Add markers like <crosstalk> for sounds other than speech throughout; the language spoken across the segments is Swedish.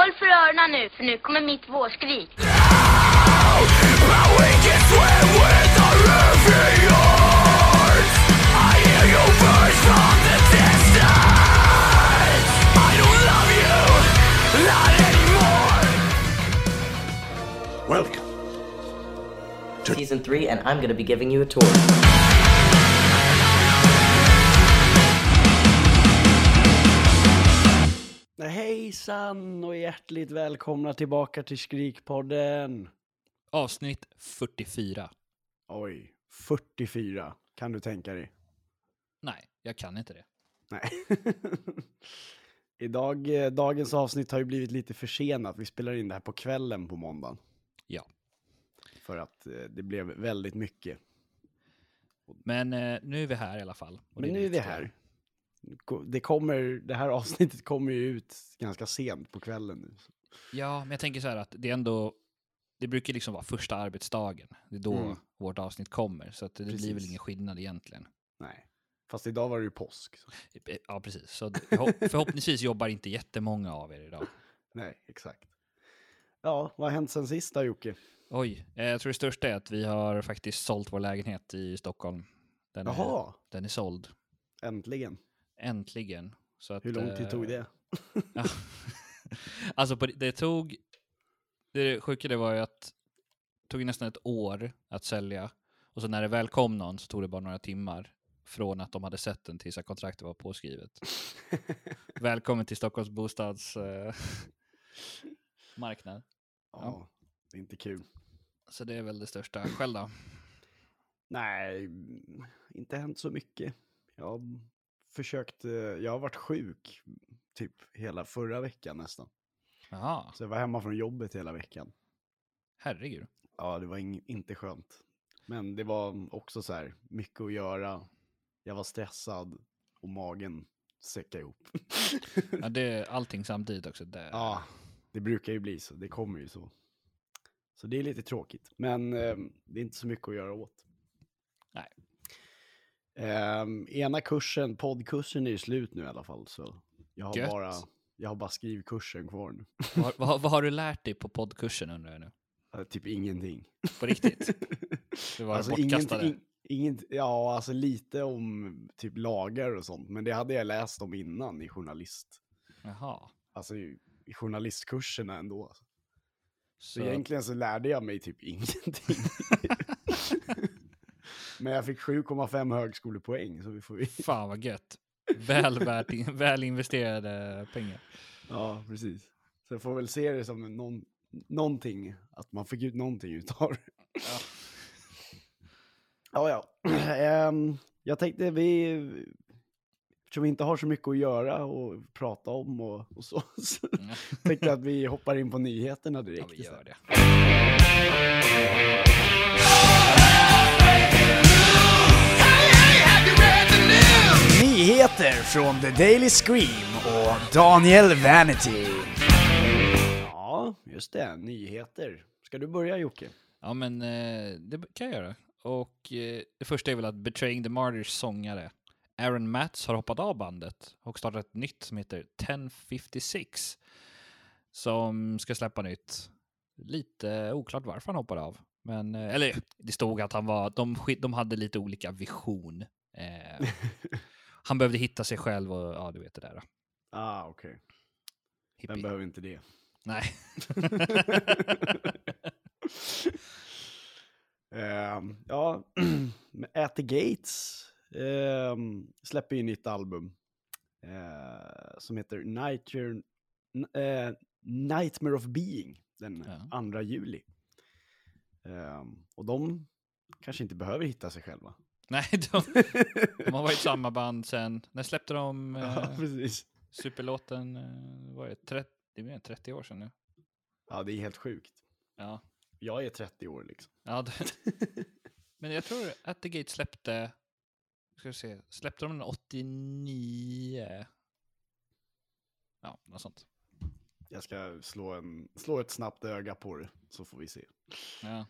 Håll för öronen nu, för nu kommer mitt vårskrik. Welcome. season three, and I'm gonna be giving you a tour. Hejsan och hjärtligt välkomna tillbaka till Skrikpodden. Avsnitt 44. Oj, 44. Kan du tänka dig? Nej, jag kan inte det. Nej. <laughs> Idag, eh, dagens avsnitt har ju blivit lite försenat. Vi spelar in det här på kvällen på måndagen. Ja. För att eh, det blev väldigt mycket. Men eh, nu är vi här i alla fall. Men nu är vi här. Det, kommer, det här <laughs> avsnittet kommer ju ut ganska sent på kvällen nu. Ja, men jag tänker så här att det är ändå... Det brukar liksom vara första arbetsdagen. Det är då Mm. vårt avsnitt kommer. Så att det blir väl Precis. ingen skillnad egentligen. Nej. Fast idag var det ju påsk. Så. Ja, precis. Så <laughs> förhoppningsvis jobbar inte jättemånga av er idag. Nej, exakt. Ja, vad har hänt sen sist då Jocke? Oj, eh, jag tror det största är att vi har faktiskt sålt vår lägenhet i Stockholm. Den är, Jaha, den är såld. äntligen. Äntligen. Så att, Hur lång tid eh, tog det? Ja. <laughs> alltså på, det tog, det sjuka det var ju att det tog nästan ett år att sälja och så när det väl kom någon så tog det bara några timmar från att de hade sett den tills att kontraktet var påskrivet. <laughs> Välkommen till Stockholms bostadsmarknad. marknad. Ja, det är inte kul. så det är väl det största. Själv då? Nej, inte hänt så mycket. Jag försökt, eh, jag har varit sjuk typ hela förra veckan nästan. Jaha, Så jag var hemma från jobbet hela veckan. herregud. Ja, det var ing- inte skönt. Men det var också så här, mycket att göra. Jag var stressad och magen säckade ihop. Ja, det är <laughs> allting samtidigt också. Det, Ja, det brukar ju bli så. Det kommer ju så. Så det är lite tråkigt. Men eh, det är inte så mycket att göra åt. Nej. Ehm, ena kursen, poddkursen är ju slut nu i alla fall. Så jag har, Gött. bara, jag har bara skrivkursen kvar nu. Vad, vad, vad har du lärt dig på poddkursen undrar jag nu? Eh, typ ingenting. På riktigt? <laughs> Det var alltså bortkastade? ingenting, ingen, ja, alltså lite om typ lagar och sånt. Men det hade jag läst om innan i journalist. Jaha. Alltså i, i journalistkurserna ändå. Så Så, egentligen så lärde jag mig typ <laughs> ingenting. Men jag fick 7,5 högskolepoäng så vi får... Fan vad gött. <laughs> Väl, värt, in- väl investerade pengar. Ja, precis. Så jag får väl se det som någon, någonting, att man fick ut någonting utav det. Ja. Ja. <clears throat> Ehm, jag tänkte vi, eftersom vi inte har så mycket att göra och prata om och, och så, <laughs> så tänkte jag att vi hoppar in på nyheterna direkt. Ja, vi gör det. Nyheter från The Daily Scream och Daniel Vanity. Ja, just det. Nyheter. Ska du börja Jocke? Ja, men eh, det kan jag göra. Och eh, det första är väl att Betraying the Martyrs sångare Aaron Matts har hoppat av bandet och startat ett nytt som heter 1056 som ska släppa nytt. Lite oklart varför han hoppade av. Men, eh, eller det stod att han var, de, de hade lite olika vision. Eh, <laughs> han behövde hitta sig själv och ja, du vet det där. Ah, okej. Hippie. Vem behöver inte det? Nej. <laughs> Ehm, ja, <clears throat> At the Gates ehm, släpper ju nytt album eh, som heter Nightmare, eh, Nightmare of Being den Ja. 2 juli. Ehm, och de kanske inte behöver hitta sig själva. Nej, <laughs> de, de har varit samma band sen, när släppte de <laughs> Ja, eh, precis. superlåten? Eh, var det 30, det är mer än 30 år sedan nu. Ja, det är helt sjukt. Ja. Jag är 30 år liksom. ja det, <laughs> men jag tror att The Gate släppte, ska vi se, släppte de den 89? Ja, något sånt. Jag ska slå, en, slå ett snabbt öga på det, så får vi se. Ja.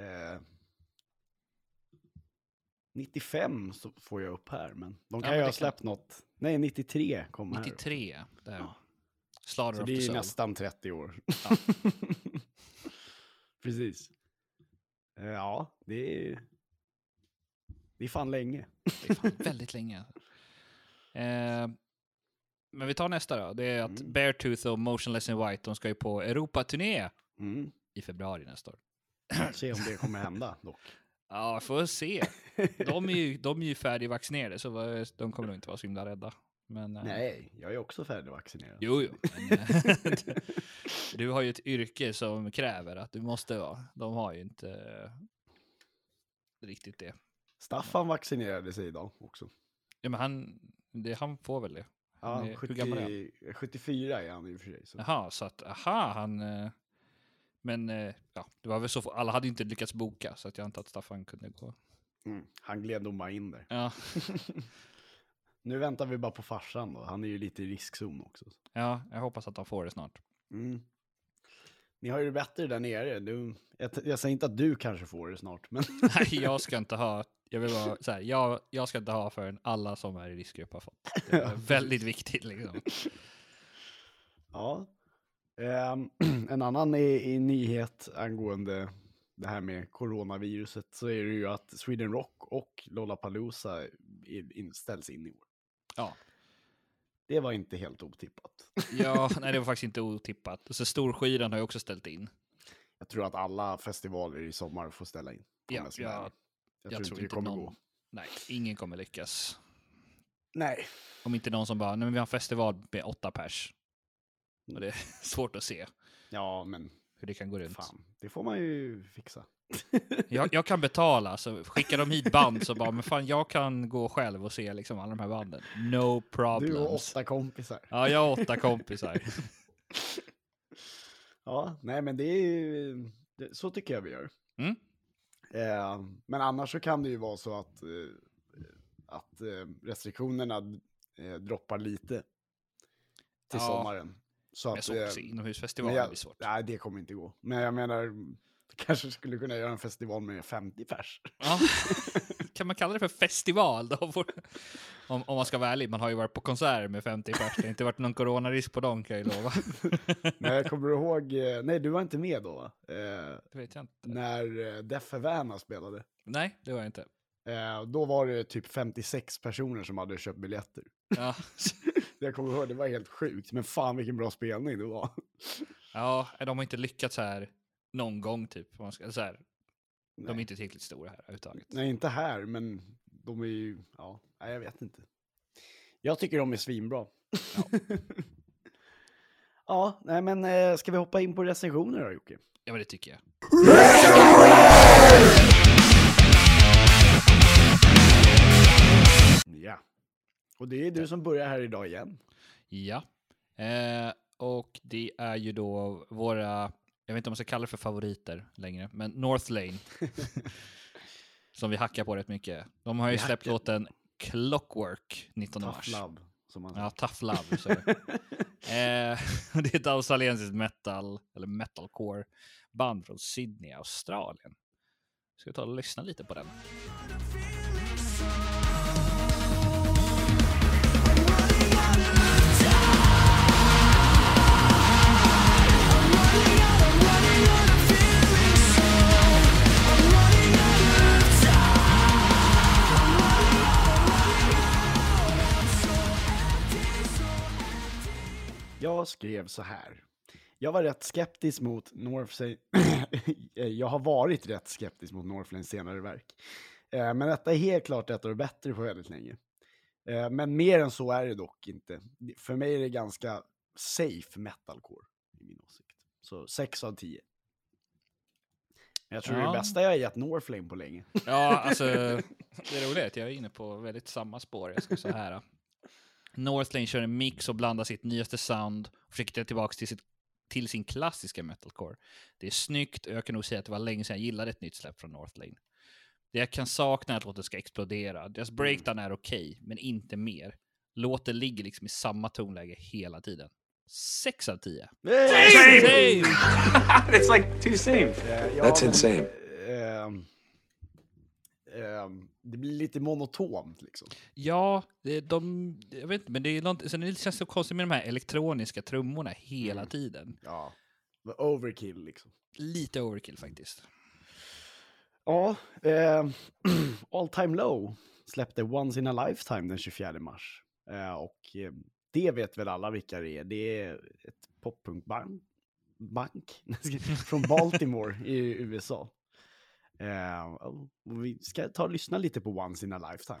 Eh, 95 så får jag upp här, men de kan men ju ha kan- släppt något. Nej, 93 kom här. 93, där. Ja. Slaughter Så det är Soul. nästan 30 år. Ja. <laughs> Precis. Eh, Ja, det är... Det är fan länge. Det är fan väldigt länge. Eh, men vi tar nästa då. Det är att Mm. Beartooth och Motionless in White, de ska ju på Europaturné Mm. i februari nästa år. Se om det kommer hända dock. Ja, får se. De är ju, de är ju färdigvaccinerade, så de kommer nog inte vara så himla rädda. Men, eh, Nej, jag är också färdigvaccinerad. Jo, jo. Men, eh, <laughs> du har ju ett yrke som kräver att du måste vara. De har ju inte eh, riktigt det. Staffan vaccinerade sig idag också. Ja, men han, det, han får väl det. Ja, Han är- hur gammal är han? 70, 74 är han i och för sig. Så. Jaha, så att, aha, han... Men eh, ja, det var väl så, alla hade inte lyckats boka, så att jag antar att Staffan kunde gå. Mm. Han gled nog bara in där. Ja, <laughs> Nu väntar vi bara på farsan då. Han är ju lite i riskzon också. ja jag hoppas att han får det snart. Mm. Ni har ju det bättre där nere. Du, jag, jag säger inte att du kanske får det snart, men <laughs> Nej, jag ska inte ha... Jag vill vara så här, jag, jag ska inte ha förrän alla som är i riskgrupp har fått. Det är väldigt viktigt liksom. <laughs> ja. Ehm, <clears throat> en annan i, i nyhet angående det här med coronaviruset så är det ju att Sweden Rock och Lollapalooza ställs in i år. Ja. Det var inte helt otippat. <laughs> Ja, <laughs> nej det var faktiskt inte otippat. Så Storskyran har ju också ställt in. Jag tror att alla festivaler i sommar får ställa in. Ja, ja, jag, jag tror inte det kommer gå. Nej, ingen kommer lyckas. Nej. Om inte någon som bara, nej men vi har en festival med åtta pers. Och det är <laughs> svårt att se Ja, men hur det kan gå runt. fan, det får man ju fixa. <laughs> Jag, jag kan betala, så skickar de hit band så bara, men fan jag kan gå själv och se liksom alla de här banden. No problems. Du och åtta kompisar. Ja, jag har åtta kompisar. <laughs> Ja, nej men det är ju, det, så tycker jag vi gör. Mm. Eh, men annars så kan det ju vara så att, eh, att eh, restriktionerna eh, droppar lite till Ja, sommaren. Så Men att, så också eh, inomhusfestival men jag- blir svårt. Nej, det kommer inte gå. Men jag menar, du <laughs> kanske skulle kunna göra en festival med 50 pers. Ja. kan man kalla det för festival då? Om, om man ska vara ärlig, man har ju varit på konserter med 50 pers. Det har inte varit någon coronarisk på dem kan jag ju lova. <laughs> Nej, kommer du ihåg, eh, nej du var inte med då va? Eh, Det vet jag inte. när eh, Def Havana spelade. Nej, det var jag inte. Eh, då var det typ 56 personer som hade köpt biljetter. Ja, <laughs> <laughs> Jag kommer ihåg, det var helt sjukt. Men fan vilken bra spelning det var. ja de har inte lyckats här någon gång typ. Man ska, så här, de är inte tillräckligt stora här överhuvudtaget. Nej, inte här, men de är ju, ja, nej, jag vet inte. Jag tycker de är svinbra. Ja, <laughs> ja nej men eh, ska vi hoppa in på recensioner då Jocke? Ja, men det tycker jag. Ja. Och det är du som börjar här idag igen. Ja. Eh, och det är ju då våra, jag vet inte om man ska kalla det för favoriter längre, men North Lane. <laughs> som vi hackar på rätt mycket. De har ju Vi släppt hackar. låten Clockwork 19 Tough mars. love, som man Ja, Tough Love. Så. det. <laughs> eh, <laughs> det är ett australiensiskt metal, eller metalcore band från Sydney, Australien. Ska vi ta och lyssna lite på den? Jag skrev så här. Jag var rätt skeptisk mot Northlane. <coughs> jag har varit rätt skeptisk mot Northlanes senare verk. Eh, Men detta är helt klart ett av de bättre på väldigt länge. Eh, Men mer än så är det dock inte. För mig är det ganska safe metalcore i min åsikt. Så 6 av 10. Jag tror Ja. det bästa jag har gett Northlane på länge. Ja, alltså <laughs> det roliga är att jag är inne på väldigt samma spår. Jag ska säga här. Northlane kör en mix och blandar sitt nyaste sound och försöker ta tillbaka till, sitt, till sin klassiska metalcore. Det är snyggt och jag kan nog säga att det var länge sedan jag gillade ett nytt släpp från Northlane. Det jag kan sakna är att låten ska explodera. Deras breakdown är okej, men inte mer. Låten ligger liksom i samma tonläge hela tiden. 6 av 10. Same! <laughs> It's like two same. Eh, ja, That's men, insane. ehm, ehm, det blir lite monotont liksom. Ja, de, jag vet inte, men det, är något, sen det känns så konstigt med de här elektroniska trummorna hela Mm. tiden. Ja, overkill liksom. Lite overkill faktiskt. Ja, eh, <clears throat> All Time Low släppte Once in a Lifetime den 24 mars. Eh, och eh, det vet väl alla vilka det är. Det är ett poppunkband bank <laughs> från Baltimore i USA. Eh, vi ska ta och lyssna lite på Once in a Lifetime.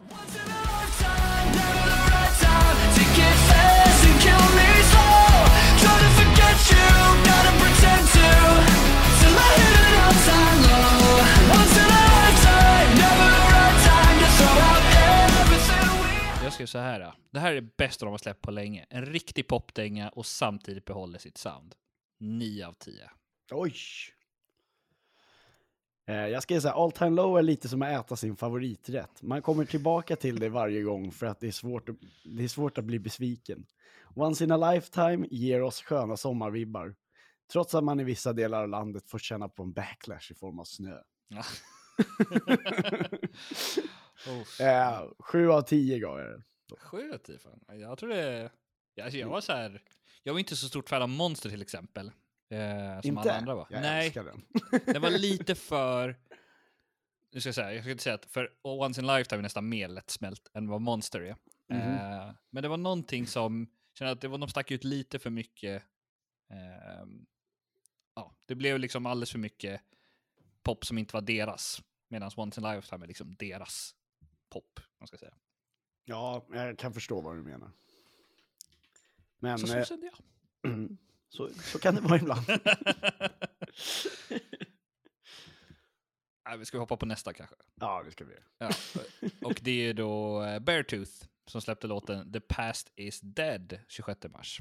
Jag skrev så här. Det här är det bästa de har släppt på länge. En riktig popdänga och samtidigt behåller sitt sound. 9 av 10. Oj! Eh, jag ska säga, All Time Low är lite som att äta sin favoriträtt. Man kommer tillbaka till det varje gång för att det är svårt att, det är svårt att bli besviken. Once in a Lifetime ger oss sköna sommarvibbar. Trots att man i vissa delar av landet får känna på en backlash i form av snö. Ja. <laughs> oh, Eh, sju av tio gav jag det. Sju av tio fan. Jag tror det... Alltså jag var så här... Jag var inte så stort fan av Monster till exempel. Eh, som Inte? alla andra var. Jag Nej, den. <laughs> det var <laughs> lite för... Nu ska jag säga, jag ska inte säga att för Once in Lifetime är nästan mer lättsmält än vad Monster är. Mhm. Eh, men det var någonting som, kände att det var, de stack ut lite för mycket. ehm, ja, det blev liksom alldeles för mycket pop som inte var deras. Medan Once in Lifetime är liksom deras pop, man ska säga. Ja, jag kan förstå vad du menar. Men Så, så eh, kände jag. <clears throat> <clears throat> så, så kan det vara ibland. <laughs> <laughs> Nej, vi ska hoppa på nästa kanske. Ja, det ska vi. Ja, och det är då eh, Beartooth som släppte låten The Past Is Dead 26 mars.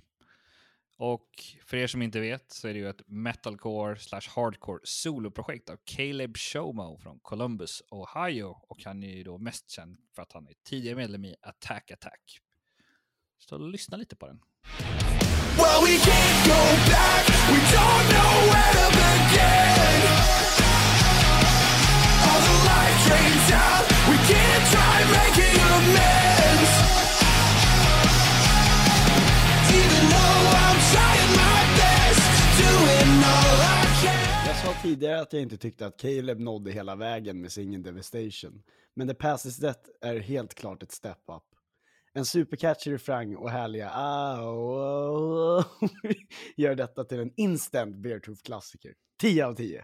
Och för er som inte vet så är det ju ett metalcore slash hardcore soloprojekt av Caleb Shomo från Columbus, Ohio. Och han är ju då mest känd för att han är tidigare medlem i Attack Attack. Så lyssna lite på den. Well, we can't go back. We don't know where to begin. All the light drains out. We can't try making amends. Even though I'm trying my best, doing all I can. Jag sa tidigare att jag inte tyckte att Caleb nådde hela vägen med singeln Devastation. Men The Past Is Death är helt klart ett step up. En supercatchy refräng och härliga "Au, au, <laughs> au" gör detta till en instant Beartooth-klassiker. 10 av 10.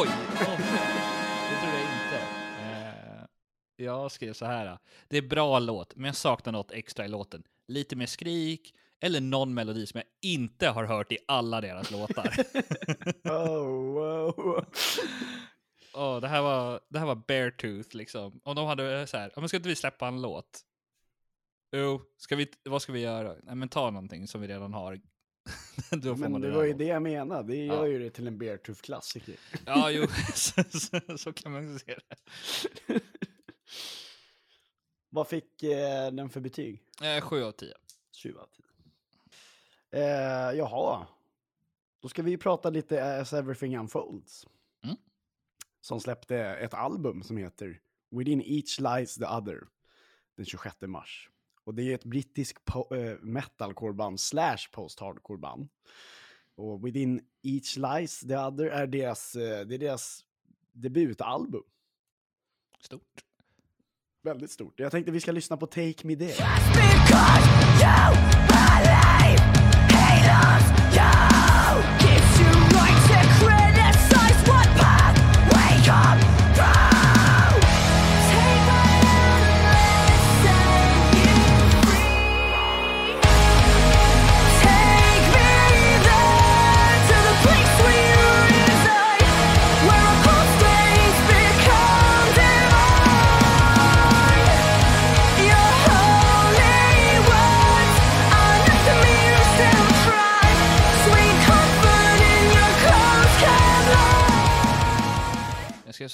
Oj! Det tror jag inte. Eh, jag skrev så här. Det är bra låt, men jag saknar något extra i låten. Lite mer skrik eller någon melodi som jag inte har hört i alla deras låtar. <laughs> Oh, wow. Åh, det, här var, det här var Beartooth liksom. Om de hade så här, "Ja, men ska inte vi släppa en låt? Jo, ska vi, vad ska vi göra? Nej men ta någonting som vi redan har. <laughs> Då får Men det där var ju det jag menade. Det Ja. gör ju det till en Beartooth-klassiker. <laughs> Ja, jo, <laughs> så, så, så kan man se det. Vad fick eh, den för betyg? Eh, sju av tio. 20 av 10. Eh, jaha. Då ska vi prata lite As Everything Unfolds. Mm. Som släppte ett album som heter Within Each Lies the Other den 26 mars. Och det är ett brittiskt po- eh, metalcore-band slash post-hardcore-band. Och Within Each Lies the Other är deras, eh, det är deras debutalbum. Stort. Väldigt stort. Jag tänkte vi ska lyssna på Take Me There. Gives you right to criticize what path we come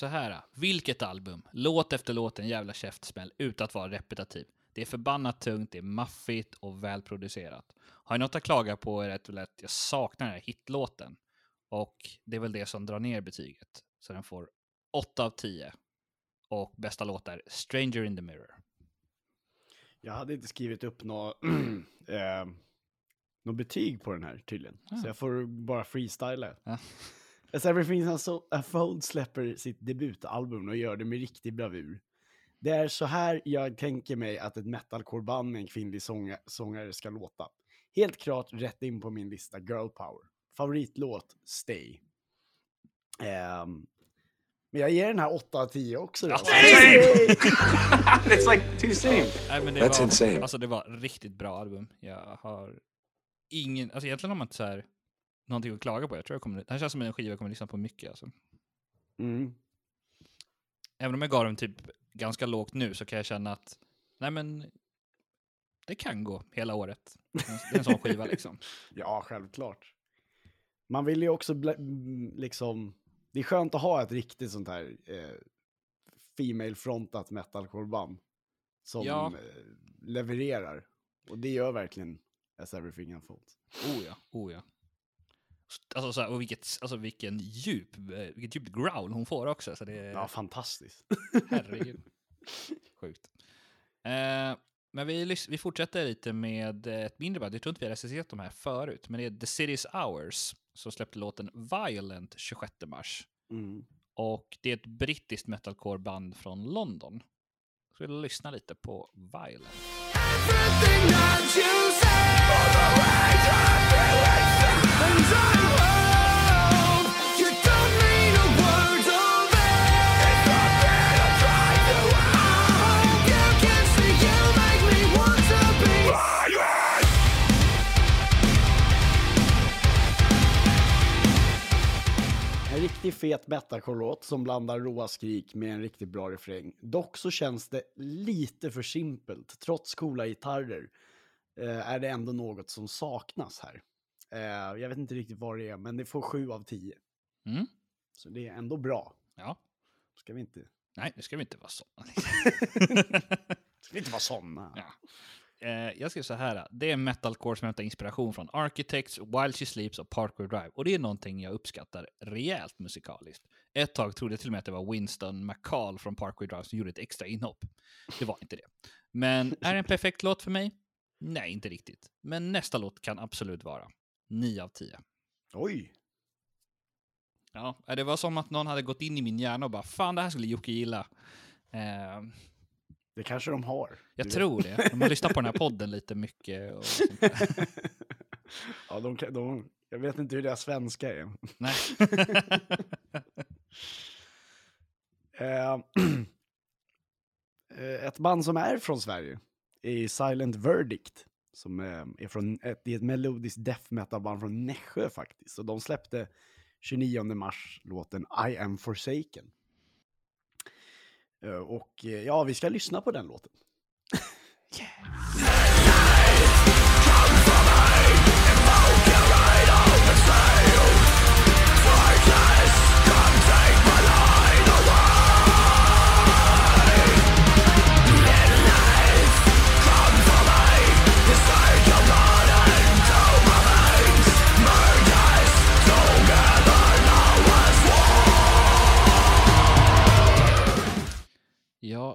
så här. Vilket album? Låt efter låt en jävla käftsmäll utan att vara repetitiv. Det är förbannat tungt, det är maffigt och välproducerat. Har jag något att klaga på är rätt väl att jag saknar den här hitlåten. Och det är väl det som drar ner betyget. Så den får 8 av 10. Och bästa låt är Stranger in the Mirror. Jag hade inte skrivit upp <clears throat> något eh, nå betyg på den här tydligen. Så jag får bara freestyla. Ja. As Everything Has Unfold släpper sitt debutalbum och gör det med riktig bravur. Det är så här jag tänker mig att ett metalcore-band med en kvinnlig sånga, sångare ska låta. Helt klart rätt in på min lista Girl Power. Favoritlåt Stay. Ehm, men jag ger den här 8 av 10 också. Då. It's <laughs> like two same. Nej, men det That's var, insane. Alltså det var riktigt bra album. Jag har ingen, alltså egentligen har man inte så här någonting att klaga på. Jag tror jag kommer, det här känns som en skiva jag kommer lyssna på mycket alltså. Mm. Även om jag gav den typ ganska lågt nu så kan jag känna att, nej men, det kan gå hela året. Det är en sån skiva liksom. <laughs> Ja, självklart. Man vill ju också bli, liksom, det är skönt att ha ett riktigt sånt här eh, female-frontat metalcore-band som Ja. eh, levererar. Och det gör verkligen As Everything Unfolds. Oh ja, oh ja. Alltså, så här, och vilket, alltså vilken djup, eh, vilket djupt growl hon får också. Så det är, Ja, fantastiskt. herregud. <laughs> Sjukt. Eh, men vi, vi fortsätter lite med ett mindre band. Jag tror inte vi har recenserat de här förut, men det är The City's Hours som släppte låten Violent 26 mars. Mm. Och det är ett brittiskt metalcore-band från London. Så vi lyssna lite på Violent riktigt fet metalcore-låt som blandar råa skrik med en riktigt bra refräng. Dock så känns det lite för simpelt. Trots coola gitarrer eh, är det ändå något som saknas här. Eh, jag vet inte riktigt vad det är, men det får 7 av 10. Mm. Så det är ändå bra. Ja, Ska vi inte, nej, nu ska vi inte vara såna. <laughs> ska vi inte vara såna? Ja. Eh, jag skrev så här. Det är metalcore som hämtar inspiration från Architects, While She Sleeps och Parkway Drive. Och det är någonting jag uppskattar rejält musikaliskt. Ett tag trodde jag till och med att det var Winston McCall från Parkway Drive som gjorde ett extra inhopp. Det var inte det. Men är det en perfekt låt för mig? Nej, inte riktigt. Men nästa låt kan absolut vara 9 av 10. Oj! Ja, det var som att någon hade gått in i min hjärna och bara fan det här skulle Jocke gilla. Eh, Det kanske de har. jag tror det. De har lyssnat på den här podden lite mycket. Och sånt där. <laughs> ja, de, de, jag vet inte hur deras svenska är. Nej. <laughs> Eh, <clears throat> eh, ett band som är från Sverige är Silent Verdict. Som eh, är från ett, det är ett melodiskt death metal-band från Nässjö faktiskt. Och de släppte 29 mars låten I am forsaken. Eh, och eh, ja, vi ska lyssna på den låten.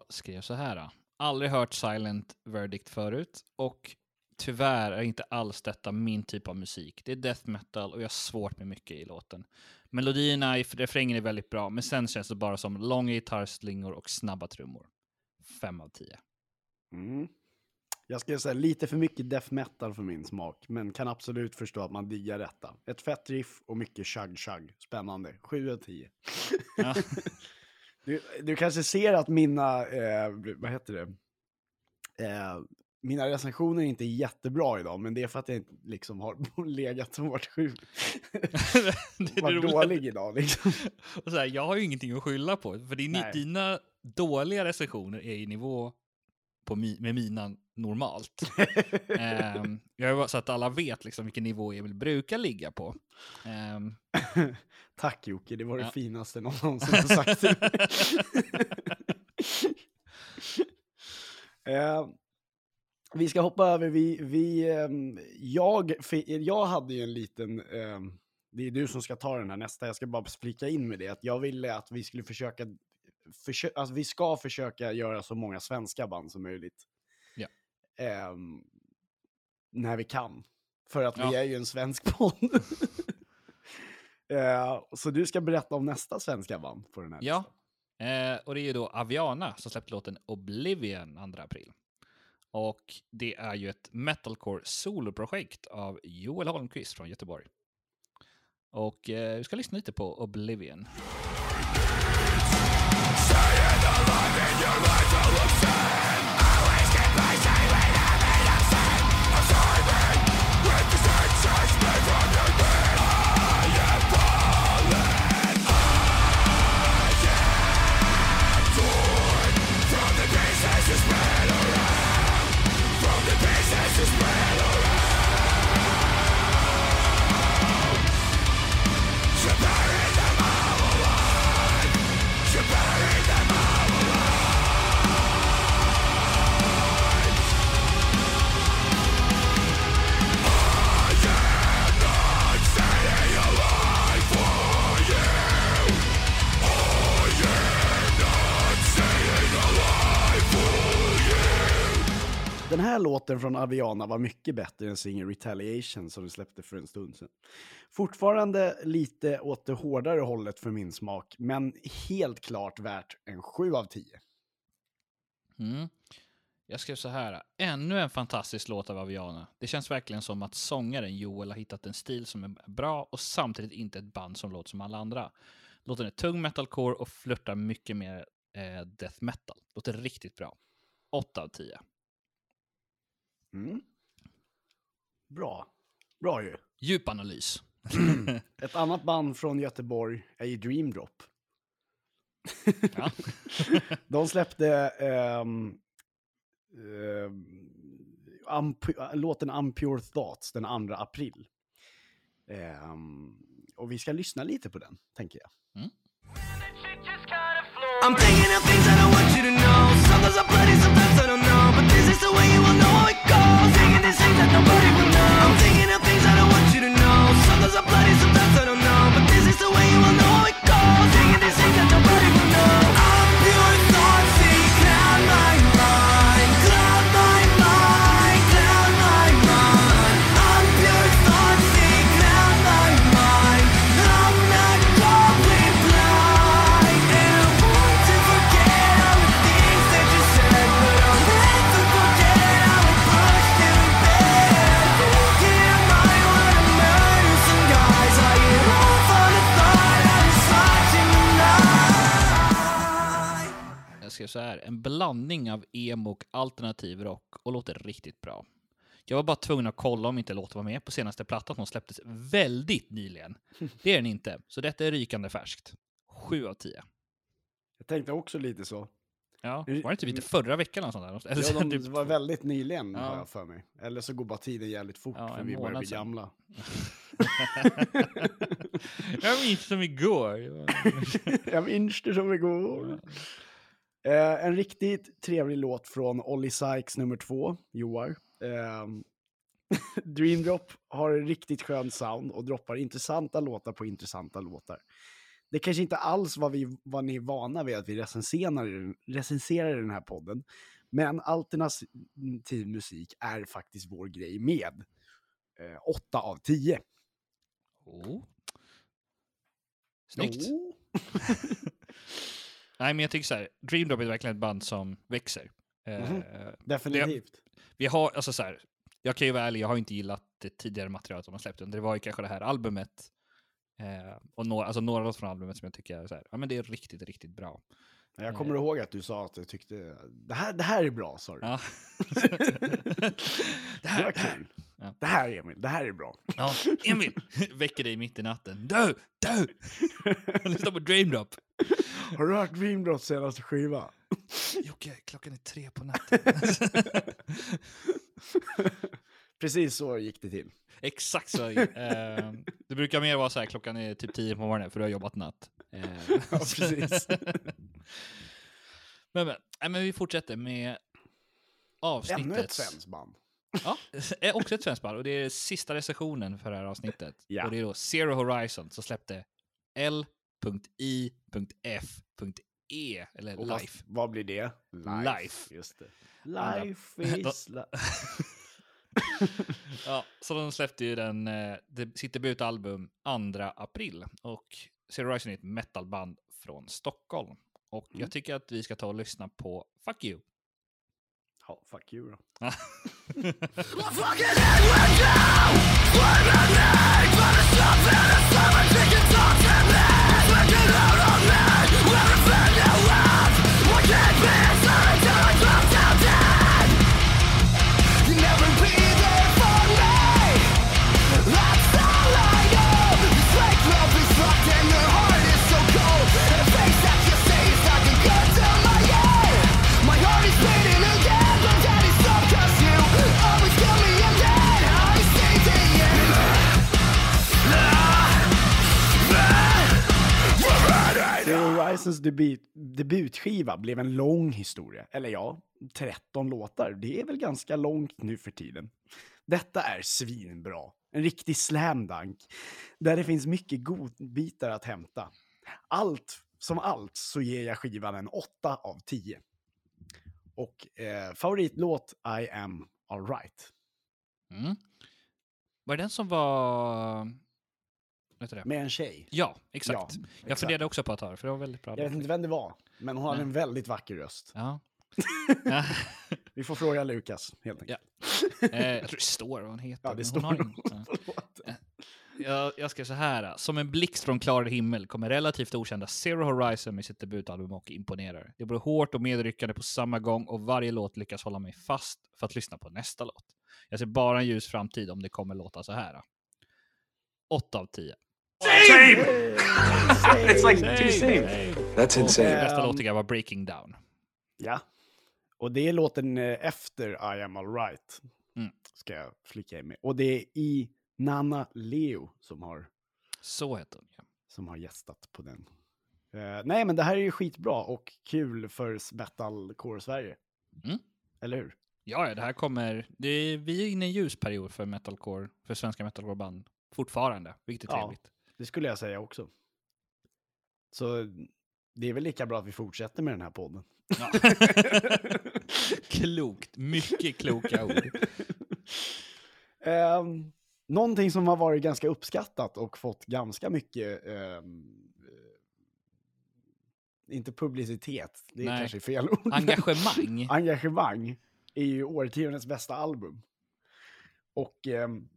Skrev så här. Aldrig hört Silent Verdict förut och tyvärr är inte alls detta min typ av musik. Det är death metal och jag har svårt med mycket i låten. Melodierna i refrängen är väldigt bra, men sen känns det bara som långa gitarrslingor och snabba trummor. Fem av tio. Mm. Jag ska säga lite för mycket death metal för min smak, men kan absolut förstå att man diggar detta. Ett fett riff och mycket chug-chug. Spännande. 7 av 10. Ja. <laughs> <laughs> Du, du kanske ser att mina, eh, vad heter det, eh, mina recensioner är inte jättebra idag, men det är för att jag inte liksom har <laughs> legat och varit sjuk. <laughs> det <laughs> varit dålig idag liksom. Och så här, jag har ju ingenting att skylla på, för din, dina dåliga recensioner är i nivå på mi, med mina normalt. <laughs> Ehm, jag bara så att alla vet liksom vilken nivå Emil brukar ligga på. Ehm, <laughs> Tack Jocke, det var det Ja. finaste någon någonsin har sagt <laughs> eh, vi ska hoppa över, vi, vi, ehm, jag, jag hade ju en liten, det är du som ska ta den här nästa, jag ska bara flika in med det, att jag ville att vi skulle försöka försö- alltså, vi ska försöka göra så många svenska band som möjligt. Ehm, när vi kan. För att vi Ja. är ju en svensk <laughs> podd. Eh, så du ska berätta om nästa svenska band på den här Ja, eh, och det är ju då Aviana som släppte låten Oblivion 2 april. Och det är ju ett metalcore soloprojekt av Joel Holmqvist från Göteborg. Och eh, vi ska lyssna lite på Oblivion. Den här låten från Aviana var mycket bättre än singeln Retaliation som vi släppte för en stund sedan. Fortfarande lite åt det hårdare hållet för min smak, men helt klart värt en 7 av 10. Mm. Jag skrev så här. Ännu en fantastisk låt av Aviana. Det känns verkligen som att sångaren Joel har hittat en stil som är bra och samtidigt inte ett band som låter som alla andra. Låten är tung metalcore och flörtar mycket med eh, death metal. Låter riktigt bra. 8 av 10. Mm. Bra. Bra ju. Djup analys. Ett annat band från Göteborg är ju Dream Drop. Ja. <laughs> De släppte ehm, Unpu- låten Unpure Thoughts den 2 april. Ehm, och vi ska lyssna lite på den, tänker jag. I'm thinking of things I don't want you to know. Sometimes I'm bloody, sometimes I don't know. But this is the way you will know nobody will Jag skrev så här. En blandning av emo och alternativ rock och låter riktigt bra. Jag var bara tvungen att kolla om inte låten var med på senaste plattan som släpptes väldigt nyligen. <laughs> Det är den inte, så detta är rykande färskt. 7 av 10. Jag tänkte också lite så. Ja, var det inte lite förra veckan eller sånt där? Eller så Ja, de, typ det var väldigt nyligen, Ja. har jag för mig. Eller så går bara tiden jävligt fort, Ja, för vi börjar bli gamla. <laughs> <laughs> Jag minns som igår. jag minns det som igår. Eh, en riktigt trevlig låt från Olly Sykes nummer två, Joar. <laughs> Eh, Dream Drop har en riktigt skön sound och droppar intressanta låtar på intressanta låtar. Det kanske inte alls var, vi, var ni är vana vid att vi recenserar, recenserar i den här podden, men alternativ musik är faktiskt vår grej med. Eh, 8 av 10. Oh. Snyggt. Oh. <laughs> <laughs> Nej, men jag tycker så här, Dream Drop är verkligen ett band som växer. Eh, Mhm. Definitivt. vi har, alltså så här, jag kan ju vara ärlig, jag har inte gillat det tidigare materialet de har släppt. Det var ju kanske det här albumet eh, och några, alltså några låtar från albumet som jag tycker är så här, ja men det är riktigt, riktigt bra. Jag kommer ihåg att du sa att du tyckte, det här, det här är bra, sa du. Ja. det <laughs> <laughs> det här var kul. Ja. Det här Emil, det här är bra. Ja, <laughs> Emil! <laughs> Väcker dig mitt i natten. Du! Du! <laughs> Lyssna på Dream Drop. Har du hört Dream Drops senaste skiva? Jocke, klockan är tre på natten. Precis så gick det till. Exakt så. Eh, det brukar mer vara så här, klockan är typ tio på morgonen för du har jobbat natt. Eh, Ja, precis. men, men, men vi fortsätter med avsnittet. Ännu ett svenskt band. Ja, är också ett svenskt band och det är sista recensionen för det här avsnittet. Ja. Och det är då Zero Horizon som släppte L.I.F.E eller Och Life. vad blir det? Life. Just det. Andra- Life <laughs> is li- Ja, så de släppte ju den, eh, det- sitt debutalbum 2 april. Och Zero Horizon är ett metalband från Stockholm. Och Mm. jag tycker att vi ska ta och lyssna på Fuck You. Ja, fuck you <laughs> då. Zero debut, debutskiva blev en lång historia. Eller ja, 13 låtar. Det är väl ganska långt nu för tiden. Detta är svinbra. En riktig slam dunk. Där det finns mycket godbitar att hämta. Allt som allt så ger jag skivan en 8 av 10. Och eh, favoritlåt I am alright. Mm. Var det den som var... Med en tjej. Ja, exakt. Ja, Jag exakt. funderade också på att ta det, för det var väldigt bra. Jag vet inte vem det var, men hon hade en väldigt vacker röst. Ja. ja. <laughs> <laughs> Vi får fråga Lukas, helt enkelt. Eh, jag tror det står vad hon heter. Ja, det hon står ja. <laughs> på låten. Jag, jag ska säga så här. Som en blixt från klar himmel kommer relativt okända Zero Horizon med sitt debutalbum och imponerar. Det både hårt och medryckande på samma gång och varje låt lyckas hålla mig fast för att lyssna på nästa låt. Jag ser bara en ljus framtid om det kommer låta så här. 8 av 10. It's like two same. That's Och insane. bästa Ehm, låt tycker jag var Breaking Down. Ja. Och det är låten eh, efter I am alright. Mm. Ska jag flika in med. Och det är i Nana Leo som har, Så heter hon. Ja. som har gästat på den. Eh, nej, men det här är ju skitbra och kul för metalcore Sverige. Mm. Eller hur? Ja, ja, det här kommer... Det är, vi är inne i en ljus period för metalcore, för svenska metalcore-band. Fortfarande, vilket är Ja. trevligt. Det skulle jag säga också. Så det är väl lika bra att vi fortsätter med den här podden. Ja. <laughs> Klokt, mycket kloka ord. Um, <laughs> någonting som har varit ganska uppskattat och fått ganska mycket, eh, inte publicitet, det är Nej. kanske fel ord. Engagemang. <laughs> Engagemang är ju årtiondets bästa album. Och ehm,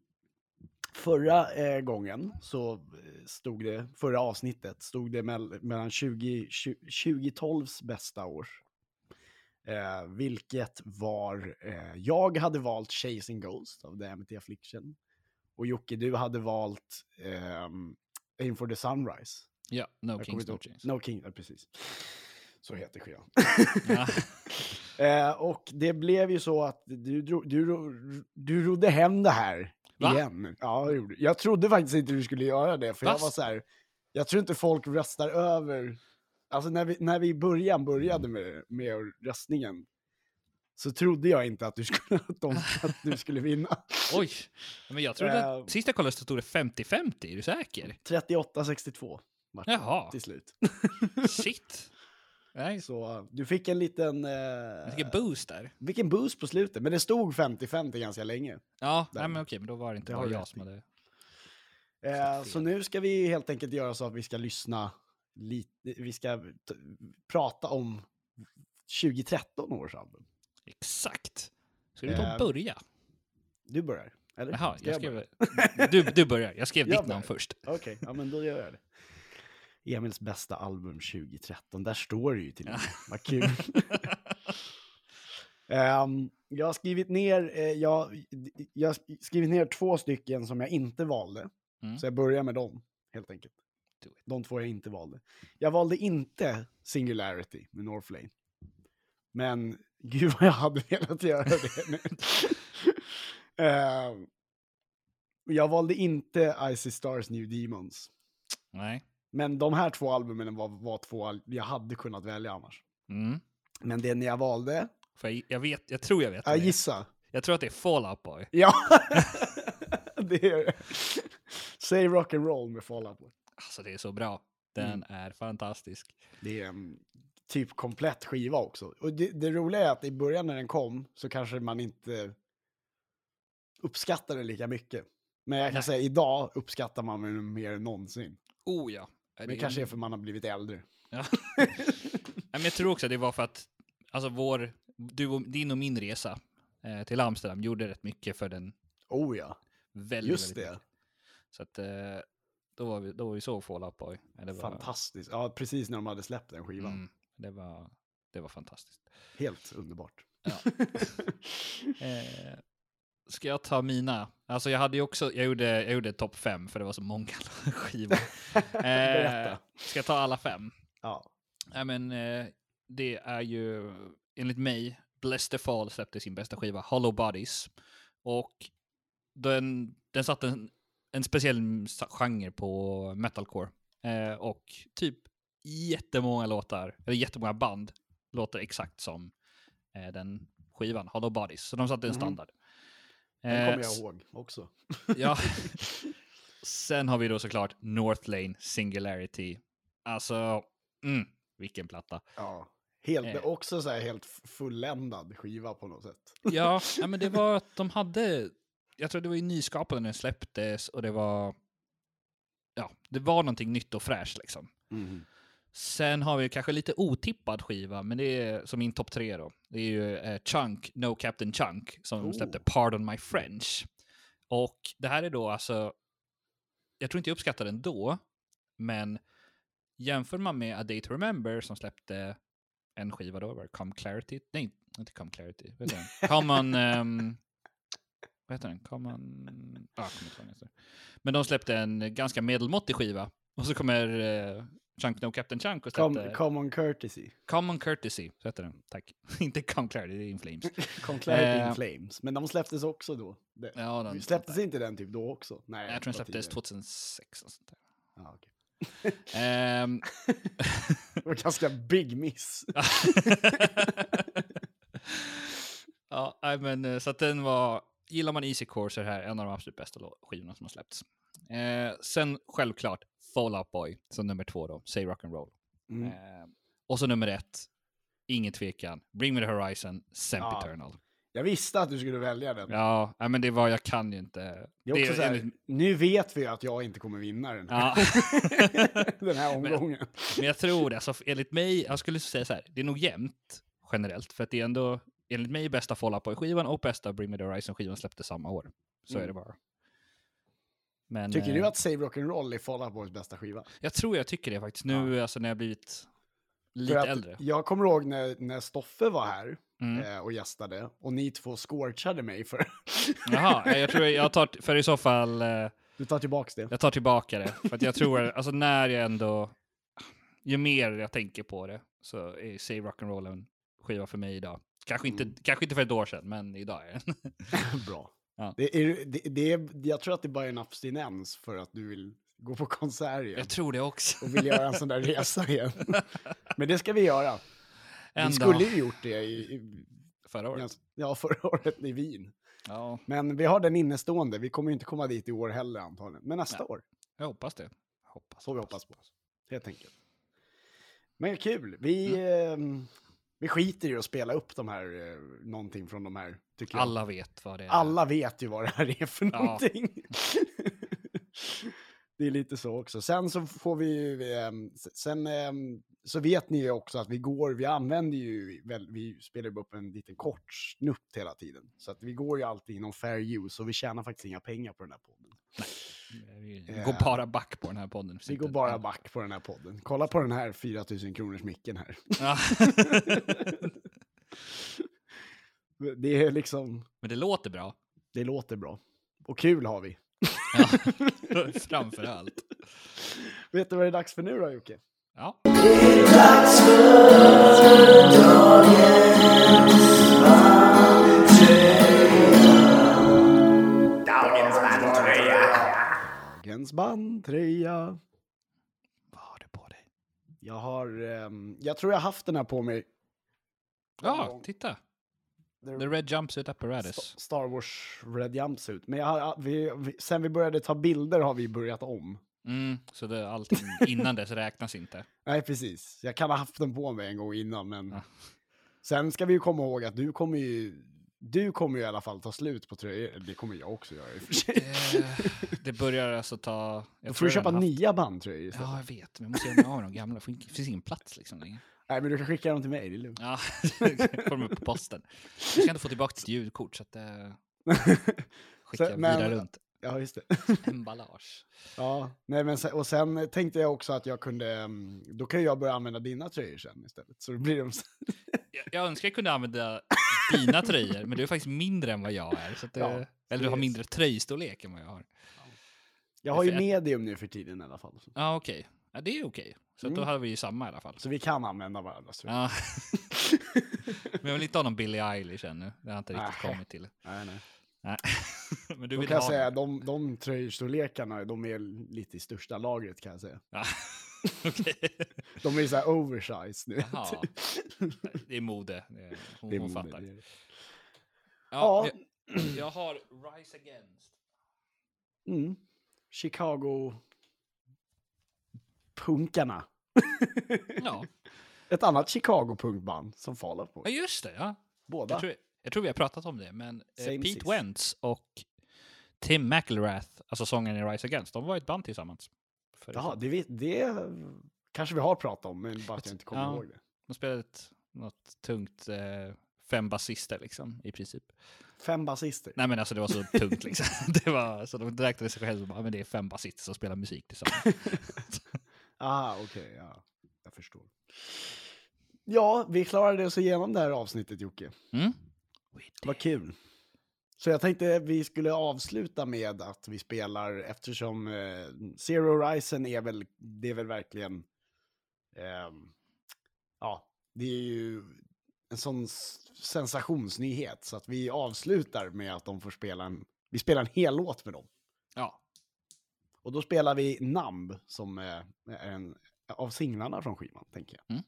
förra eh, gången så eh, stod det, förra avsnittet, stod det mell- mellan 20, 20, 2012s bästa år. Eh, vilket var, eh, jag hade valt Chasing Ghost av The Amity Affliction. Och Jocke, du hade valt ehm, Aim for the Sunrise. Ja, No Jag kommer Kings, No Chains. No King, ja, precis. Så heter skivan. <laughs> Eh, och det blev ju så att du, du, ro- du rodde hem det här Va? igen. Ja, gjorde jag trodde faktiskt inte du skulle göra det, för jag Va? var så här, jag tror inte folk röstar över, alltså när vi, när vi i början började med, med röstningen, så trodde jag inte att du skulle, <laughs> att de, att du skulle vinna. Oj, men jag trodde... Eh. Sist jag kollade så stod det 50-50, är du säker? 38-62 vart Jaha, till slut. shit. Nej, Så du fick en liten... jag Eh, en boost där. vilken boost på slutet, men det stod 50-50 ganska länge. Ja, Där. nej, men okej, men då var det inte Det bara jag som hade... Eh, så nu ska vi helt enkelt göra så att vi ska lyssna lite, vi ska prata om 2013 års album. Exakt. Ska du ta Eh, och börja? Du börjar, eller? Jaha, jag börja? skrev... Du, du börjar. Jag skrev Jag ditt namn först. Okej, ja men då gör jag det. Emils bästa album 2013, där står det ju till och med. Vad kul. <laughs> Ehm, jag har skrivit ner, eh, jag, jag har skrivit ner två stycken som jag inte valde. Mm. Så jag börjar med dem, helt enkelt. De två jag inte valde. Jag valde inte Singularity med Northlane. Men gud vad jag hade velat göra det nu. <laughs> Ehm, jag valde inte Icy Stars New Demons. Nej. Men de här två albumen var, var två jag hade kunnat välja annars. Mm. Men den jag valde, För jag, jag vet, jag tror jag vet. jag gissa. Jag tror att det är Fall Out Boy. <laughs> Ja, det är det. Säg rock'n'roll med Fall Out Boy. Alltså det är så bra. Den Mm. är fantastisk. Det är en typ komplett skiva också. Och det, det roliga är att i början när den kom så kanske man inte uppskattade det lika mycket. Men jag kan Nej. säga idag uppskattar man den mer än någonsin. Oh ja. Men det kanske är för man har blivit äldre. Ja. Men jag tror också att det var för att alltså vår, du och, din och min resa eh, till Amsterdam gjorde rätt mycket för den. Oh ja, Väldigt, just väldigt det. mycket. Så att eh, då var vi, då var vi så Fall Out Boy. Det var, Fantastiskt. Ja, precis när de hade släppt den skivan. Mm, det, var, det var fantastiskt. Helt underbart. Ja. <laughs> Eh, ska jag ta mina? Alltså jag hade ju också, jag gjorde, jag gjorde topp fem för det var så många <laughs> skivor. <laughs> Eh, ska jag ta alla fem? Ja. Nej men eh, det är ju enligt mig, Bless the Fall släppte sin bästa skiva, Hollow Bodies. Och den, den satte en, en speciell genre på metalcore. Eh, och typ jättemånga låtar, eller jättemånga band låter exakt som eh, den skivan, Hollow Bodies. Så de satte en Mhm. standard. Den Eh, kommer jag ihåg också. <laughs> Ja. <laughs> Sen har vi då såklart North Lane Singularity. Alltså, mm, vilken platta. Ja. Helt, Eh. Också så här helt fulländad skiva på något sätt. <laughs> Ja, ja, men det var att de hade, jag tror det var ju nyskapande när den släpptes och det var, ja, det var någonting nytt och fräscht liksom. Sen har vi kanske lite otippad skiva, men det är som min topp tre då. Det är ju eh, Chunk, No Captain Chunk, som Oh. släppte Pardon My French. Och det här är då alltså, jag tror inte jag uppskattade den då, men jämför man med A Day To Remember som släppte en skiva då, var det Come Clarity? Nej, inte Come Clarity. Vad heter den? Common... Um, vad heter den? Common... Ah, kommer inte ihåg. Men de släppte en ganska medelmåttig skiva. Och så kommer uh, Chunk No Captain Chunk och Com common courtesy. Common Courtesy. Så heter den. Tack. <laughs> inte Come Clarity, det är In Flames. <laughs> Conclarity Eh, in Flames. Men de släpptes också då. Det, Ja, den, släpptes inte den typ då också? Nej, jag tror den släpptes tidigare. 2006. Och sånt där. Ja, okej. Ehm, <laughs> Det var ganska big miss. ja, nej, men eh, så att den var, gillar man Easy Core så är det här en av de absolut bästa skivorna som har släppts. Eh, sen självklart Fall Out Boy som nummer två då, Say Rock'n'Roll. Mm. Eh, och så nummer ett, ingen tvekan, Bring Me The Horizon, Sempiternal. Jag visste att du skulle välja den. Ja, men det var, jag kan ju inte. Det är också så här, enligt- Nu vet vi att jag inte kommer vinna den här, Ja. <laughs> den här omgången. Men jag tror det, alltså enligt mig, jag skulle säga så här, det är nog jämnt generellt, för att det är ändå, enligt mig, bästa Fall Out Boy-skivan och bästa Bring Me The Horizon-skivan släpptes samma år. Så är det bara. Men, Tycker eh, du att Save Rock'n'Roll är Fall Out Boys bästa skiva? Jag tror jag tycker det faktiskt, nu alltså när jag blivit lite äldre. Jag kommer ihåg när, när Stoffe var här Mm. eh, och gästade och ni två scorchade mig för... <laughs> Jaha, eh, jag tror jag tar, för i så fall, eh, du tar tillbaks det. jag tar tillbaka det. För att jag tror, alltså när jag ändå, ju mer jag tänker på det, så är Save Rock'n'Roll en skiva för mig idag. Kanske inte, Mm. kanske inte för ett år sedan, men idag är den. <laughs> <laughs> Bra. Ja. Det är, det, det är, jag tror att det bara är en abstinens för att du vill gå på konsert igen. Jag tror det också. Och vill göra en sån där resa igen. <laughs> Men det ska vi göra. En vi skulle ju gjort det i, i, Förra året. ja, förra året i Wien. Ja, Men vi har den innestående. Vi kommer ju inte komma dit i år heller antagligen. Men nästa Nej. år jag hoppas det. Hoppas, får vi hoppas på. Helt enkelt. Men kul. Vi, Mm. eh, vi skiter i att spela upp de här, eh, någonting från de här. Tycker jag. Alla vet vad det är. Alla vet ju vad det här är för Ja. någonting. <laughs> det är lite så också. Sen så får vi ehm, sen ehm, så vet ni ju också att vi går, vi använder ju, väl, vi spelar ju upp en liten kort snutt hela tiden. Så att vi går ju alltid inom fair use och vi tjänar faktiskt inga pengar på den här podden. Vi Eh, går bara back på den här podden. Vi går bara back på den här podden. Kolla på den här 4000 kronors micken här. Ja. <laughs> Det är liksom, Men det låter bra. det låter bra. Och kul har vi. Ja. <laughs> Framför allt. Vet du vad det är dags för nu då Jocke? Ja. Dagens bandtröja. Vad har du på dig? Jag har, ehm, jag tror jag haft den här på mig. Ja, titta. The The Red Jumpsuit Apparatus. Star Wars Red Jumpsuit. Men jag har, vi, vi, sen vi började ta bilder har vi börjat om. Mm, så det, allting <laughs> innan dess räknas inte. Nej, precis. Jag kan ha haft den på mig en gång innan, men Ja. sen ska vi ju komma ihåg att du kommer ju, du kommer ju i alla fall ta slut på tröjor. Det kommer jag också göra i och för sig. Eh, det börjar alltså ta... Då får du köpa haft- nya bandtröjor istället. Ja, jag vet. Men jag måste göra mig av de gamla. Det finns ingen plats liksom längre. Nej, men du kan skicka dem till mig, det är lugnt. Ja, <laughs> får de upp på posten. Jag ska ändå få tillbaka ditt ljudkort så att <laughs> det skickar Så- men- vidare runt. Ja, just det. <laughs> Emballage. Ja, nej, men sen, och sen tänkte jag också att jag kunde, mm, då kan jag börja använda dina tröjor sen istället. Så då blir de... så- <laughs> Jag, jag önskar jag kunde använda dina tröjor, men du är faktiskt mindre än vad jag är. Så att det, Ja, eller du har mindre tröjstorlek än vad jag har. Jag har ju För- medium nu för tiden i alla fall. Ja, okej. Ja, det är okej. Så att då Mm. hade vi ju samma i alla fall. Så vi kan använda varandras tröjor. Ja. <laughs> men jag vill inte ha någon Billie Eilish ännu. Det har jag inte riktigt Nej. kommit till. Nej, nej. Nej. <laughs> men du Då vill kan ha säga, de, de tröjstorlekarna, de är lite i största lagret kan jag säga. <laughs> <laughs> De är så här oversized nu. Det är mode. Hon, Det är hon mode, fattar. det det. Ja, Ja. Jag, <clears throat> jag har Rise Against. Mm. Chicago... Punkarna. Ja. Ett annat Chicago-punkband som Fall Out ja, just det. Ja. Båda. Jag, tror, jag tror vi har pratat om det, men eh, Same Pete sis. Wentz och Tim McElrath, alltså sångaren i Rise Against, de var ett band tillsammans. Jaha, det, vet, det kanske vi har pratat om, men bara att jag inte kommer Ja. ihåg det. De spelade ett, något tungt, eh, fem basister liksom, i princip. Fem basister. Nej men alltså det var så tungt <laughs> liksom. <laughs> Det var, så de räknade sig själva som men det är fem basister som spelar musik tillsammans. <laughs> Ah, okej, ja. Jag förstår. Ja, vi klarade oss igenom det här avsnittet, Jocke. Mm? Vad kul. Så jag tänkte vi skulle avsluta med att vi spelar, eftersom eh, Zero Horizon är väl, det är väl verkligen, ehm, ja, det är ju en sån sensationsnyhet. Så att vi avslutar med att de får spela en, vi spelar en hel låt med dem. Ja. Och då spelar vi Numb som eh, är en av singlarna från skivan, tänker jag.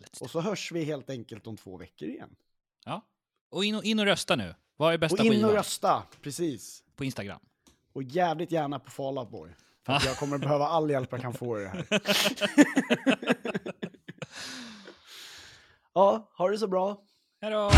Let's Och så hörs vi helt enkelt om två veckor igen. ja. Och in och, in och rösta nu. Vad är bästa Och in och skivan? rösta, precis. På Instagram. Och jävligt gärna på Fall Out Boy. För att <laughs> jag kommer behöva all hjälp jag kan få i det här. <laughs> ja, ha det så bra. Hej då!